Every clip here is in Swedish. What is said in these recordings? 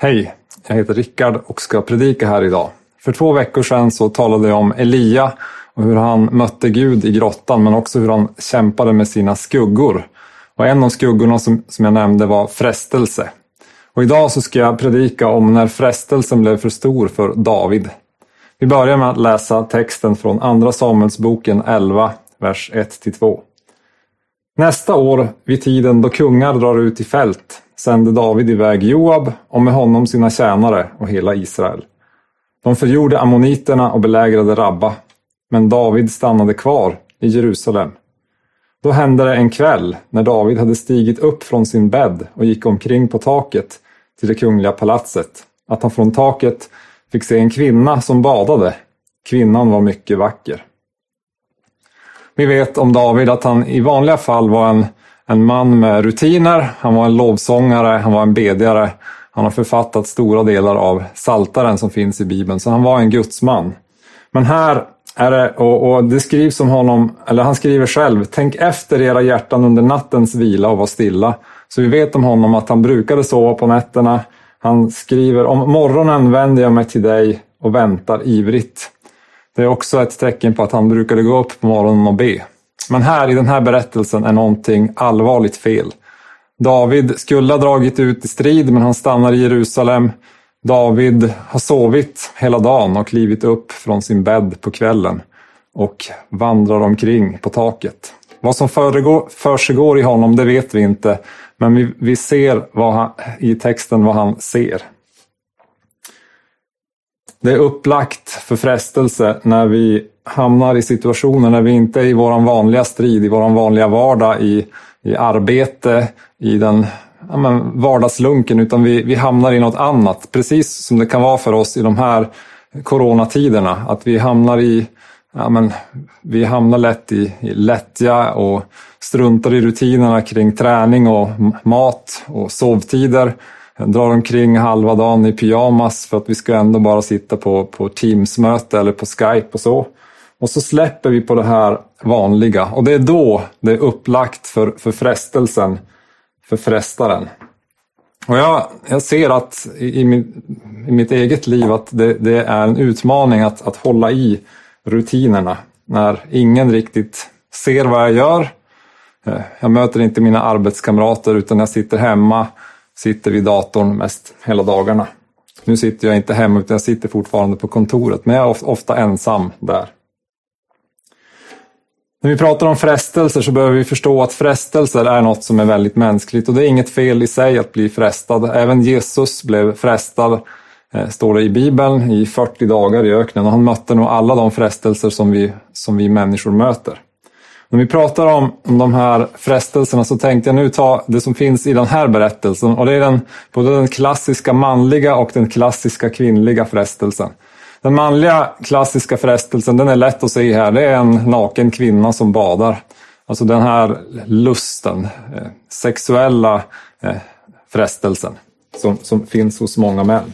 Hej, jag heter Rickard och ska predika här idag. För två veckor sedan så talade jag om Elia och hur han mötte Gud i grottan men också hur han kämpade med sina skuggor. Och en av skuggorna som, som jag nämnde var frestelse. Och idag så ska jag predika om när frestelsen blev för stor för David. Vi börjar med att läsa texten från Andra Samuelsboken 11, vers 1-2. Nästa år, vid tiden då kungar drar ut i fält, sände David iväg Joab och med honom sina tjänare och hela Israel. De förgjorde ammoniterna och belägrade Rabba, men David stannade kvar i Jerusalem. Då hände det en kväll när David hade stigit upp från sin bädd och gick omkring på taket till det kungliga palatset, att han från taket fick se en kvinna som badade. Kvinnan var mycket vacker. Vi vet om David att han i vanliga fall var en, en man med rutiner, han var en lovsångare, han var en bedjare. Han har författat stora delar av Saltaren som finns i Bibeln, så han var en gudsman. Men här är det, och, och det skrivs om honom, eller han skriver själv, tänk efter era hjärtan under nattens vila och var stilla. Så vi vet om honom att han brukade sova på nätterna. Han skriver, om morgonen vänder jag mig till dig och väntar ivrigt. Det är också ett tecken på att han brukade gå upp på morgonen och be. Men här i den här berättelsen är någonting allvarligt fel. David skulle ha dragit ut i strid men han stannar i Jerusalem. David har sovit hela dagen och klivit upp från sin bädd på kvällen och vandrar omkring på taket. Vad som försiggår i honom det vet vi inte men vi, vi ser han, i texten vad han ser. Det är upplagt för frestelse när vi hamnar i situationer när vi inte är i vår vanliga strid, i vår vanliga vardag, i, i arbete, i den ja, men vardagslunken, utan vi, vi hamnar i något annat. Precis som det kan vara för oss i de här coronatiderna, att vi hamnar i ja, men, vi hamnar lätt i, i lättja och struntar i rutinerna kring träning och mat och sovtider drar omkring halva dagen i pyjamas för att vi ska ändå bara sitta på, på Teams-möte eller på Skype och så. Och så släpper vi på det här vanliga och det är då det är upplagt för, för frestelsen, för frestaren. Och jag, jag ser att i, i, min, i mitt eget liv att det, det, är en utmaning att, att hålla i rutinerna när ingen riktigt ser vad jag gör. Eh, jag möter inte mina arbetskamrater utan jag sitter hemma sitter vid datorn mest hela dagarna. Nu sitter jag inte hemma utan jag sitter fortfarande på kontoret, men jag är ofta ensam där. När vi pratar om frestelser så behöver vi förstå att frestelser är något som är väldigt mänskligt och det är inget fel i sig att bli frestad. Även Jesus blev frestad, eh, står det i Bibeln, i 40 dagar i öknen och han mötte nog alla de frestelser som vi, som vi människor möter. När vi pratar om de här frestelserna så tänkte jag nu ta det som finns i den här berättelsen och det är den, både den klassiska manliga och den klassiska kvinnliga frestelsen. Den manliga klassiska frestelsen den är lätt att se här, det är en naken kvinna som badar. Alltså den här lusten, eh, sexuella eh, frestelsen som, som finns hos många män.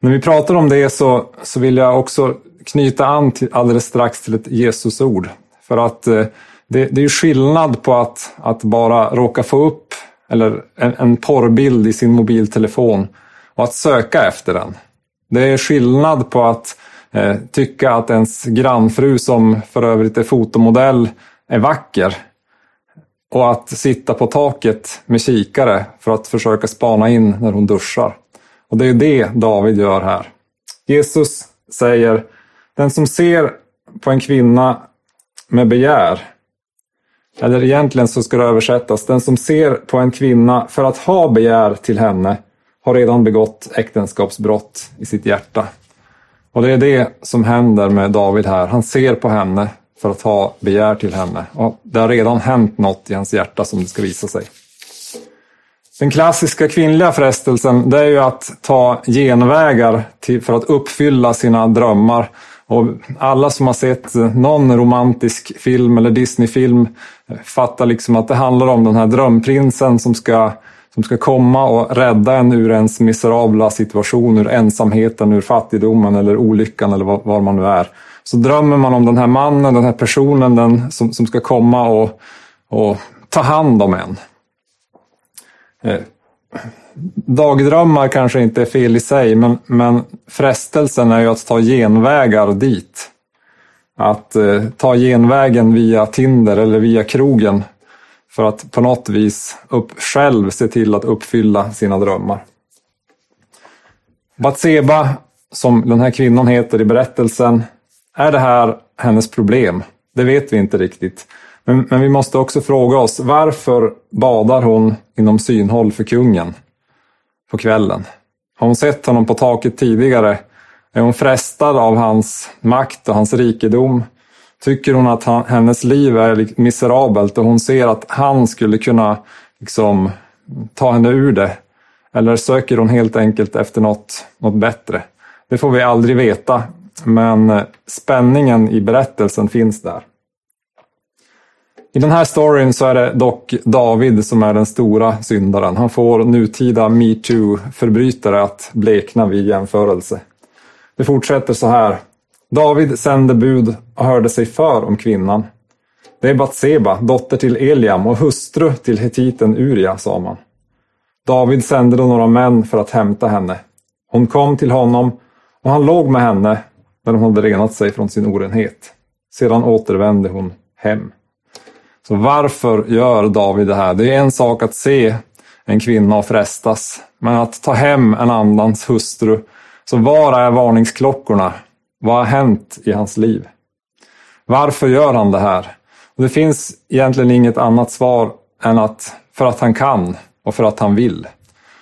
När vi pratar om det så, så vill jag också knyta an till, alldeles strax till ett Jesusord för att eh, det, det är skillnad på att, att bara råka få upp eller en, en porrbild i sin mobiltelefon och att söka efter den. Det är skillnad på att eh, tycka att ens grannfru som för övrigt är fotomodell är vacker och att sitta på taket med kikare för att försöka spana in när hon duschar. Och det är det David gör här. Jesus säger, den som ser på en kvinna med begär. Eller egentligen så ska det översättas, den som ser på en kvinna för att ha begär till henne har redan begått äktenskapsbrott i sitt hjärta. Och det är det som händer med David här. Han ser på henne för att ha begär till henne. Och det har redan hänt något i hans hjärta som det ska visa sig. Den klassiska kvinnliga frestelsen det är ju att ta genvägar till, för att uppfylla sina drömmar och alla som har sett någon romantisk film eller Disneyfilm fattar liksom att det handlar om den här drömprinsen som ska, som ska komma och rädda en ur ens miserabla situation, ur ensamheten, ur fattigdomen eller olyckan eller var, var man nu är. Så drömmer man om den här mannen, den här personen den, som, som ska komma och, och ta hand om en. Eh, Dagdrömmar kanske inte är fel i sig, men, men frestelsen är ju att ta genvägar dit. Att eh, ta genvägen via Tinder eller via krogen för att på något vis upp, själv se till att uppfylla sina drömmar. Batseba, som den här kvinnan heter i berättelsen, är det här hennes problem? Det vet vi inte riktigt. Men, men vi måste också fråga oss, varför badar hon inom synhåll för kungen på kvällen? Har hon sett honom på taket tidigare? Är hon frestad av hans makt och hans rikedom? Tycker hon att han, hennes liv är miserabelt och hon ser att han skulle kunna liksom, ta henne ur det? Eller söker hon helt enkelt efter något, något bättre? Det får vi aldrig veta, men eh, spänningen i berättelsen finns där. I den här storyn så är det dock David som är den stora syndaren. Han får nutida metoo-förbrytare att blekna vid jämförelse. Det fortsätter så här. David sände bud och hörde sig för om kvinnan. Det är Batseba, dotter till Eliam och hustru till hetiten Uria, sa man. David sände då några män för att hämta henne. Hon kom till honom och han låg med henne när hon hade renat sig från sin orenhet. Sedan återvände hon hem. Så varför gör David det här? Det är en sak att se en kvinna och frestas, men att ta hem en annans hustru. Så var är varningsklockorna? Vad har hänt i hans liv? Varför gör han det här? Och det finns egentligen inget annat svar än att för att han kan och för att han vill.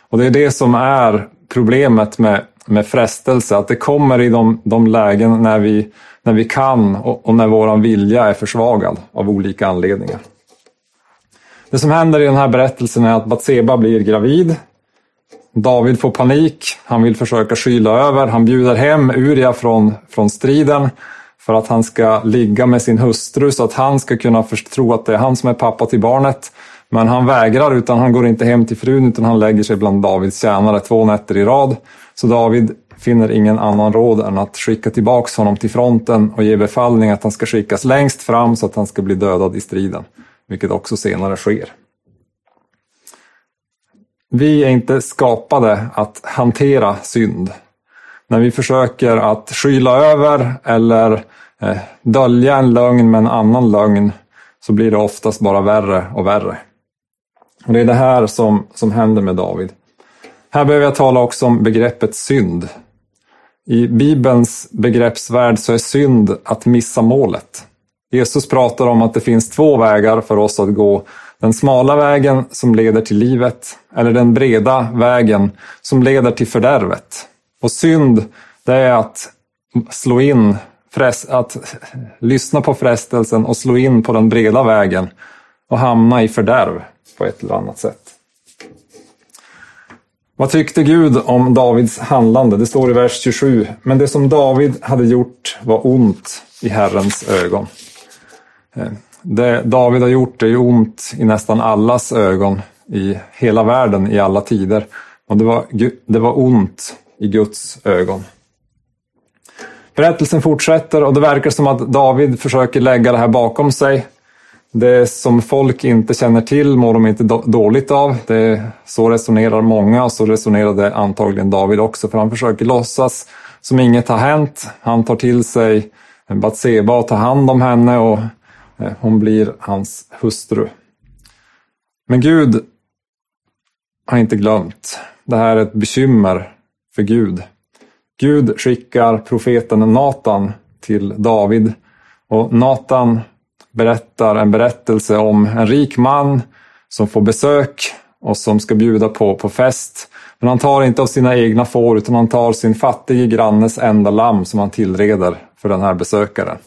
Och det är det som är problemet med, med frestelse, att det kommer i de, de lägen när vi, när vi kan och, och när vår vilja är försvagad av olika anledningar. Det som händer i den här berättelsen är att Batseba blir gravid. David får panik, han vill försöka skyla över, han bjuder hem Uria från, från striden för att han ska ligga med sin hustru så att han ska kunna tro att det är han som är pappa till barnet. Men han vägrar utan han går inte hem till frun utan han lägger sig bland Davids tjänare två nätter i rad. Så David finner ingen annan råd än att skicka tillbaks honom till fronten och ge befallning att han ska skickas längst fram så att han ska bli dödad i striden. Vilket också senare sker. Vi är inte skapade att hantera synd. När vi försöker att skyla över eller eh, dölja en lögn med en annan lögn så blir det oftast bara värre och värre. Och Det är det här som, som händer med David. Här behöver jag tala också om begreppet synd. I Bibelns begreppsvärld så är synd att missa målet. Jesus pratar om att det finns två vägar för oss att gå. Den smala vägen som leder till livet eller den breda vägen som leder till fördärvet. Och synd, det är att slå in, att lyssna på frestelsen och slå in på den breda vägen och hamna i fördärv på ett eller annat sätt. Vad tyckte Gud om Davids handlande? Det står i vers 27. Men det som David hade gjort var ont i Herrens ögon. Eh, det David har gjort är ont i nästan allas ögon i hela världen i alla tider. Och det var, det var ont i Guds ögon. Berättelsen fortsätter och det verkar som att David försöker lägga det här bakom sig. Det som folk inte känner till mår de inte dåligt av. Det, så resonerar många och så resonerade antagligen David också för han försöker låtsas som inget har hänt. Han tar till sig Batseba och tar hand om henne och eh, hon blir hans hustru. Men Gud har inte glömt. Det här är ett bekymmer för Gud. Gud skickar profeten Natan till David och Natan berättar en berättelse om en rik man som får besök och som ska bjuda på, på fest. Men han tar inte av sina egna får utan han tar sin fattige grannes enda lamm som han tillreder för den här besökaren.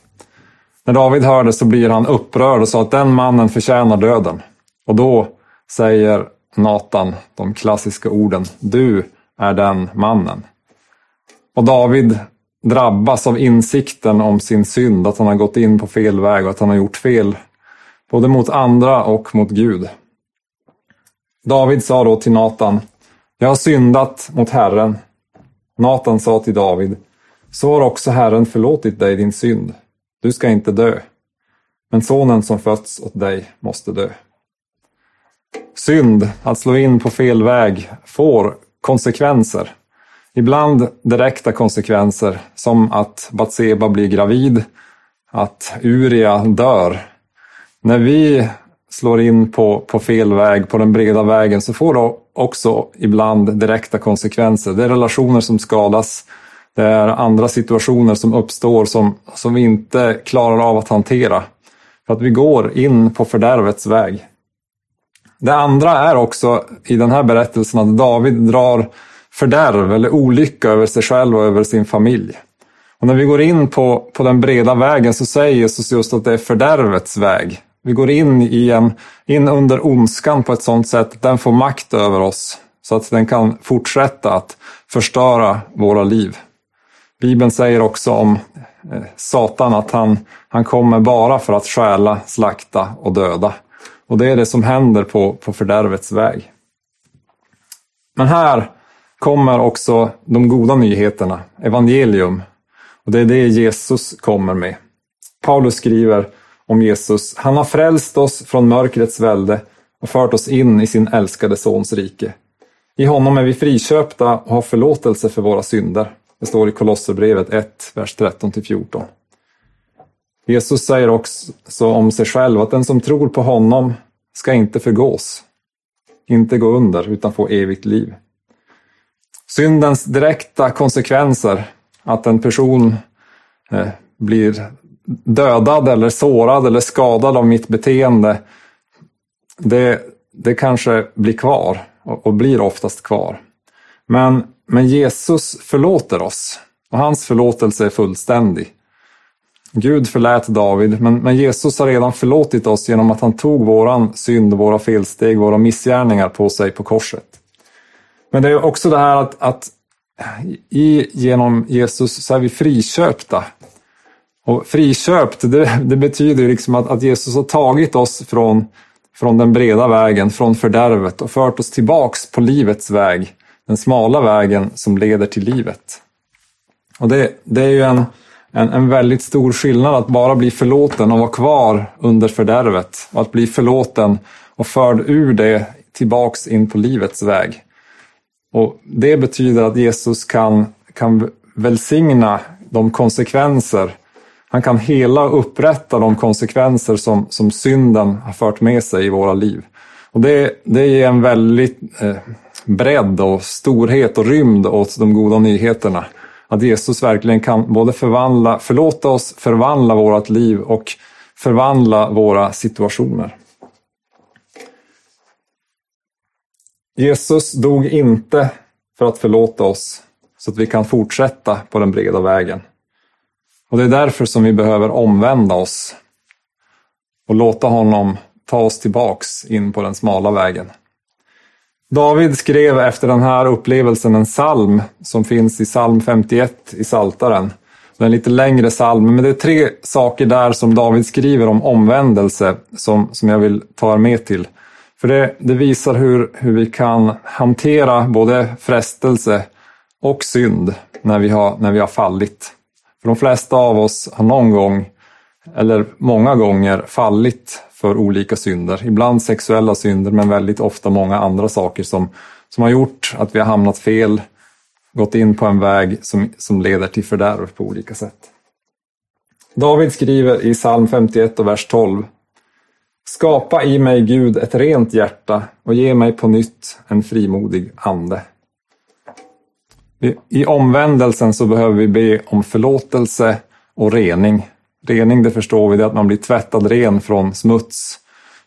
När David hör det så blir han upprörd och sa att den mannen förtjänar döden. Och då säger Natan de klassiska orden Du är den mannen. Och David drabbas av insikten om sin synd, att han har gått in på fel väg och att han har gjort fel både mot andra och mot Gud. David sa då till Natan Jag har syndat mot Herren. Natan sa till David Så har också Herren förlåtit dig din synd. Du ska inte dö, men sonen som fötts åt dig måste dö. Synd, att slå in på fel väg, får konsekvenser. Ibland direkta konsekvenser, som att Batseba blir gravid, att Uria dör. När vi slår in på, på fel väg, på den breda vägen, så får det också ibland direkta konsekvenser. Det är relationer som skadas, det är andra situationer som uppstår som, som vi inte klarar av att hantera. För att vi går in på fördärvets väg. Det andra är också i den här berättelsen att David drar fördärv eller olycka över sig själv och över sin familj. Och när vi går in på, på den breda vägen så säger Jesus just att det är fördärvets väg. Vi går in, i en, in under ondskan på ett sådant sätt att den får makt över oss så att den kan fortsätta att förstöra våra liv. Bibeln säger också om eh, Satan att han, han kommer bara för att stjäla, slakta och döda. Och det är det som händer på, på fördärvets väg. Men här kommer också de goda nyheterna, evangelium. Och det är det Jesus kommer med. Paulus skriver om Jesus, han har frälst oss från mörkrets välde och fört oss in i sin älskade Sons rike. I honom är vi friköpta och har förlåtelse för våra synder. Det står i Kolosserbrevet 1, vers 13-14. Jesus säger också om sig själv att den som tror på honom ska inte förgås, inte gå under, utan få evigt liv. Syndens direkta konsekvenser, att en person eh, blir dödad eller sårad eller skadad av mitt beteende, det, det kanske blir kvar och, och blir oftast kvar. Men, men Jesus förlåter oss och hans förlåtelse är fullständig. Gud förlät David, men, men Jesus har redan förlåtit oss genom att han tog våran synd, våra felsteg, våra missgärningar på sig på korset. Men det är också det här att, att i, genom Jesus så är vi friköpta. Och friköpt, det, det betyder liksom att, att, Jesus har tagit oss från, från den breda vägen, från fördärvet och fört oss tillbaks på livets väg. Den smala vägen som leder till livet. Och det, det är ju en, en, en väldigt stor skillnad att bara bli förlåten och vara kvar under fördärvet. Och att bli förlåten och förd ur det tillbaks in på livets väg. Och Det betyder att Jesus kan, kan välsigna de konsekvenser, han kan hela och upprätta de konsekvenser som, som synden har fört med sig i våra liv. Och Det, det ger en väldigt eh, bredd och storhet och rymd åt de goda nyheterna. Att Jesus verkligen kan både förvandla, förlåta oss, förvandla vårt liv och förvandla våra situationer. Jesus dog inte för att förlåta oss så att vi kan fortsätta på den breda vägen. Och det är därför som vi behöver omvända oss och låta honom ta oss tillbaks in på den smala vägen. David skrev efter den här upplevelsen en psalm som finns i psalm 51 i Saltaren. Det är en lite längre psalm, men det är tre saker där som David skriver om omvändelse som, som jag vill ta er med till. För det, det visar hur, hur vi kan hantera både frestelse och synd när vi, har, när vi har fallit. För de flesta av oss har någon gång, eller många gånger, fallit för olika synder. Ibland sexuella synder, men väldigt ofta många andra saker som, som har gjort att vi har hamnat fel, gått in på en väg som, som leder till fördärv på olika sätt. David skriver i psalm 51 och vers 12 Skapa i mig, Gud, ett rent hjärta och ge mig på nytt en frimodig ande. I omvändelsen så behöver vi be om förlåtelse och rening. Rening, det förstår vi, det är att man blir tvättad ren från smuts.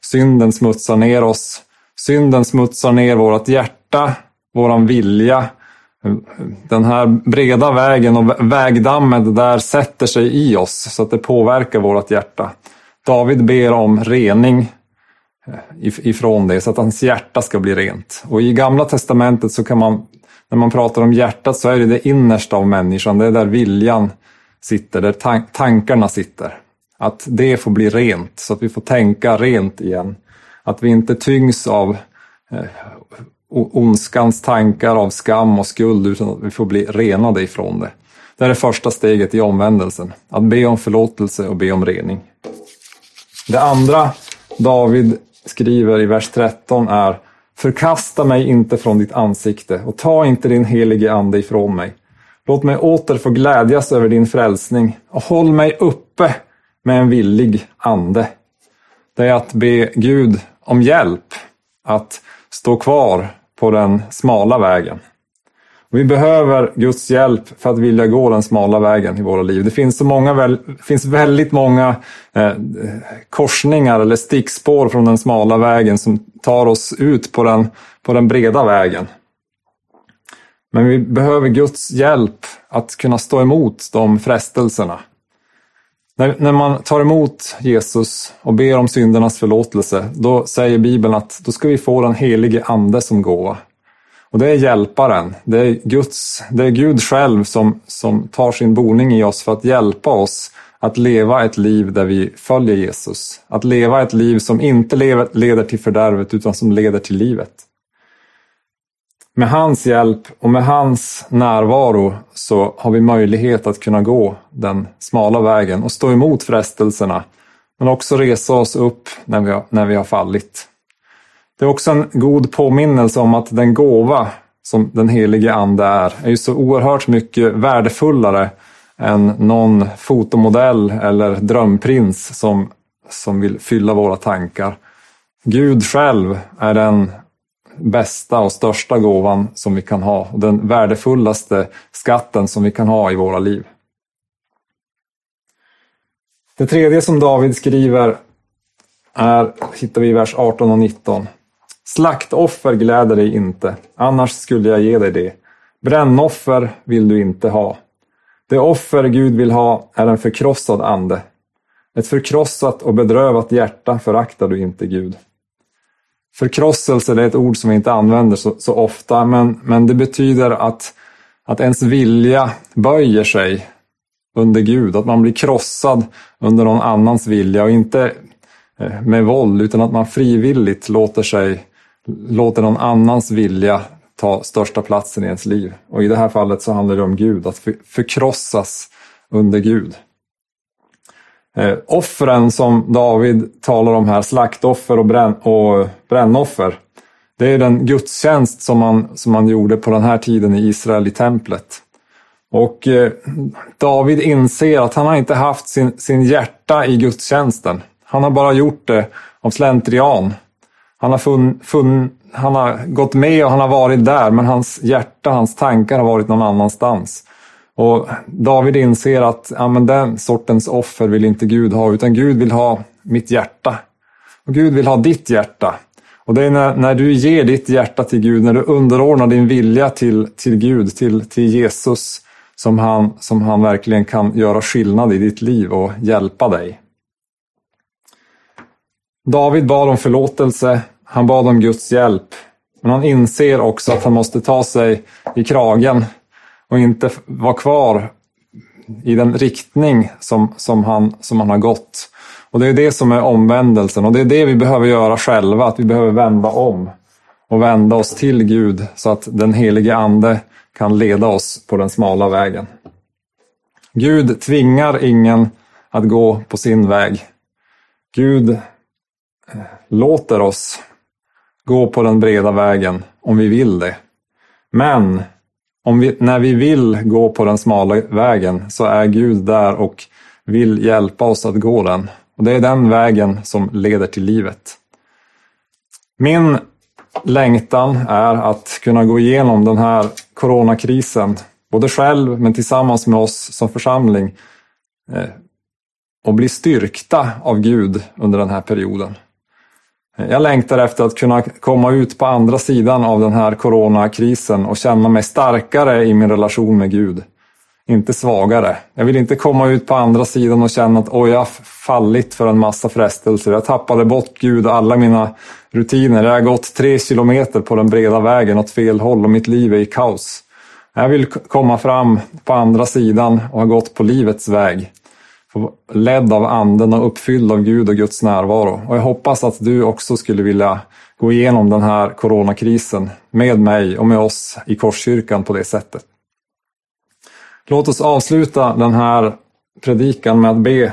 Synden smutsar ner oss. Synden smutsar ner vårt hjärta, våran vilja. Den här breda vägen och vägdammet där sätter sig i oss så att det påverkar vårt hjärta. David ber om rening eh, ifrån det så att hans hjärta ska bli rent. Och i gamla testamentet så kan man, när man pratar om hjärtat så är det det innersta av människan, det är där viljan sitter, där tankarna sitter. Att det får bli rent, så att vi får tänka rent igen. Att vi inte tyngs av eh, ondskans tankar, av skam och skuld, utan att vi får bli renade ifrån det. Det är det första steget i omvändelsen, att be om förlåtelse och be om rening. Det andra David skriver i vers 13 är Förkasta mig inte från ditt ansikte och ta inte din helige ande ifrån mig. Låt mig åter få glädjas över din frälsning och håll mig uppe med en villig ande. Det är att be Gud om hjälp att stå kvar på den smala vägen. Vi behöver Guds hjälp för att vilja gå den smala vägen i våra liv. Det finns, så många, finns väldigt många eh, korsningar eller stickspår från den smala vägen som tar oss ut på den, på den breda vägen. Men vi behöver Guds hjälp att kunna stå emot de frestelserna. När, när man tar emot Jesus och ber om syndernas förlåtelse, då säger Bibeln att då ska vi få den helige Ande som gåva. Och det är hjälparen. Det är, Guds, det är Gud själv som, som tar sin boning i oss för att hjälpa oss att leva ett liv där vi följer Jesus. Att leva ett liv som inte leder till fördärvet utan som leder till livet. Med hans hjälp och med hans närvaro så har vi möjlighet att kunna gå den smala vägen och stå emot frestelserna. Men också resa oss upp när vi har, när vi har fallit. Det är också en god påminnelse om att den gåva som den helige Ande är, är ju så oerhört mycket värdefullare än någon fotomodell eller drömprins som, som vill fylla våra tankar. Gud själv är den bästa och största gåvan som vi kan ha och den värdefullaste skatten som vi kan ha i våra liv. Det tredje som David skriver är, hittar vi i vers 18 och 19. Slaktoffer gläder dig inte, annars skulle jag ge dig det. Brännoffer vill du inte ha. Det offer Gud vill ha är en förkrossad ande. Ett förkrossat och bedrövat hjärta föraktar du inte Gud. Förkrosselse är ett ord som vi inte använder så, så ofta, men, men det betyder att, att ens vilja böjer sig under Gud, att man blir krossad under någon annans vilja och inte eh, med våld utan att man frivilligt låter sig låter någon annans vilja ta största platsen i ens liv. Och i det här fallet så handlar det om Gud, att förkrossas under Gud. Eh, offren som David talar om här, slaktoffer och, brän och brännoffer, det är den gudstjänst som man, som man gjorde på den här tiden i Israel i templet. Och eh, David inser att han har inte haft sin, sin hjärta i gudstjänsten. Han har bara gjort det av slentrian. Han har, fun, fun, han har gått med och han har varit där, men hans hjärta, hans tankar har varit någon annanstans. Och David inser att ja, men den sortens offer vill inte Gud ha, utan Gud vill ha mitt hjärta. Och Gud vill ha ditt hjärta. Och det är när, när du ger ditt hjärta till Gud, när du underordnar din vilja till, till Gud, till, till Jesus, som han, som han verkligen kan göra skillnad i ditt liv och hjälpa dig. David bad om förlåtelse, han bad om Guds hjälp. Men han inser också att han måste ta sig i kragen och inte vara kvar i den riktning som, som, han, som han har gått. Och det är det som är omvändelsen och det är det vi behöver göra själva, att vi behöver vända om och vända oss till Gud så att den helige Ande kan leda oss på den smala vägen. Gud tvingar ingen att gå på sin väg. Gud låter oss gå på den breda vägen om vi vill det. Men om vi, när vi vill gå på den smala vägen så är Gud där och vill hjälpa oss att gå den. Och Det är den vägen som leder till livet. Min längtan är att kunna gå igenom den här coronakrisen, både själv men tillsammans med oss som församling eh, och bli styrkta av Gud under den här perioden. Jag längtar efter att kunna komma ut på andra sidan av den här coronakrisen och känna mig starkare i min relation med Gud. Inte svagare. Jag vill inte komma ut på andra sidan och känna att oj, jag har fallit för en massa frestelser. Jag tappade bort Gud och alla mina rutiner. Jag har gått tre kilometer på den breda vägen åt fel håll och mitt liv är i kaos. Jag vill komma fram på andra sidan och ha gått på livets väg ledd av anden och uppfylld av Gud och Guds närvaro. Och jag hoppas att du också skulle vilja gå igenom den här coronakrisen med mig och med oss i Korskyrkan på det sättet. Låt oss avsluta den här predikan med att be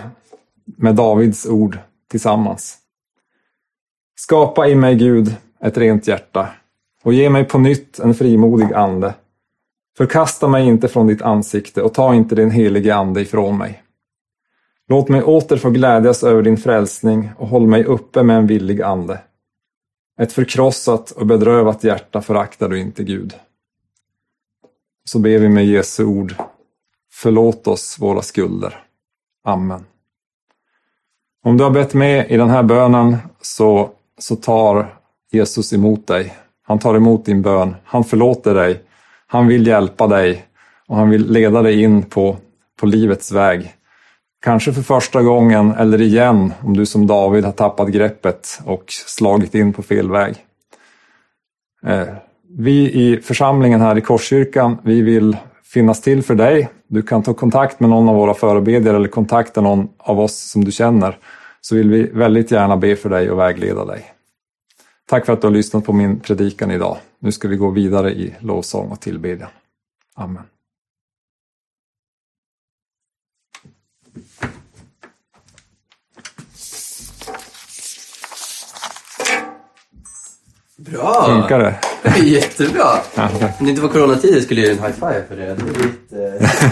med Davids ord tillsammans. Skapa i mig, Gud, ett rent hjärta och ge mig på nytt en frimodig ande. Förkasta mig inte från ditt ansikte och ta inte din helige ande ifrån mig. Låt mig åter få glädjas över din frälsning och håll mig uppe med en villig ande. Ett förkrossat och bedrövat hjärta föraktar du inte, Gud. Så ber vi med Jesu ord. Förlåt oss våra skulder. Amen. Om du har bett med i den här bönen så, så tar Jesus emot dig. Han tar emot din bön. Han förlåter dig. Han vill hjälpa dig och han vill leda dig in på, på livets väg. Kanske för första gången eller igen om du som David har tappat greppet och slagit in på fel väg. Eh, vi i församlingen här i Korskyrkan, vi vill finnas till för dig. Du kan ta kontakt med någon av våra förebedjare eller kontakta någon av oss som du känner. Så vill vi väldigt gärna be för dig och vägleda dig. Tack för att du har lyssnat på min predikan idag. Nu ska vi gå vidare i lovsång och tillbedjan. Amen. Bra! Funkar det? Jättebra! Ja. Om det inte var coronatider skulle jag ge en high five för det. det är lite...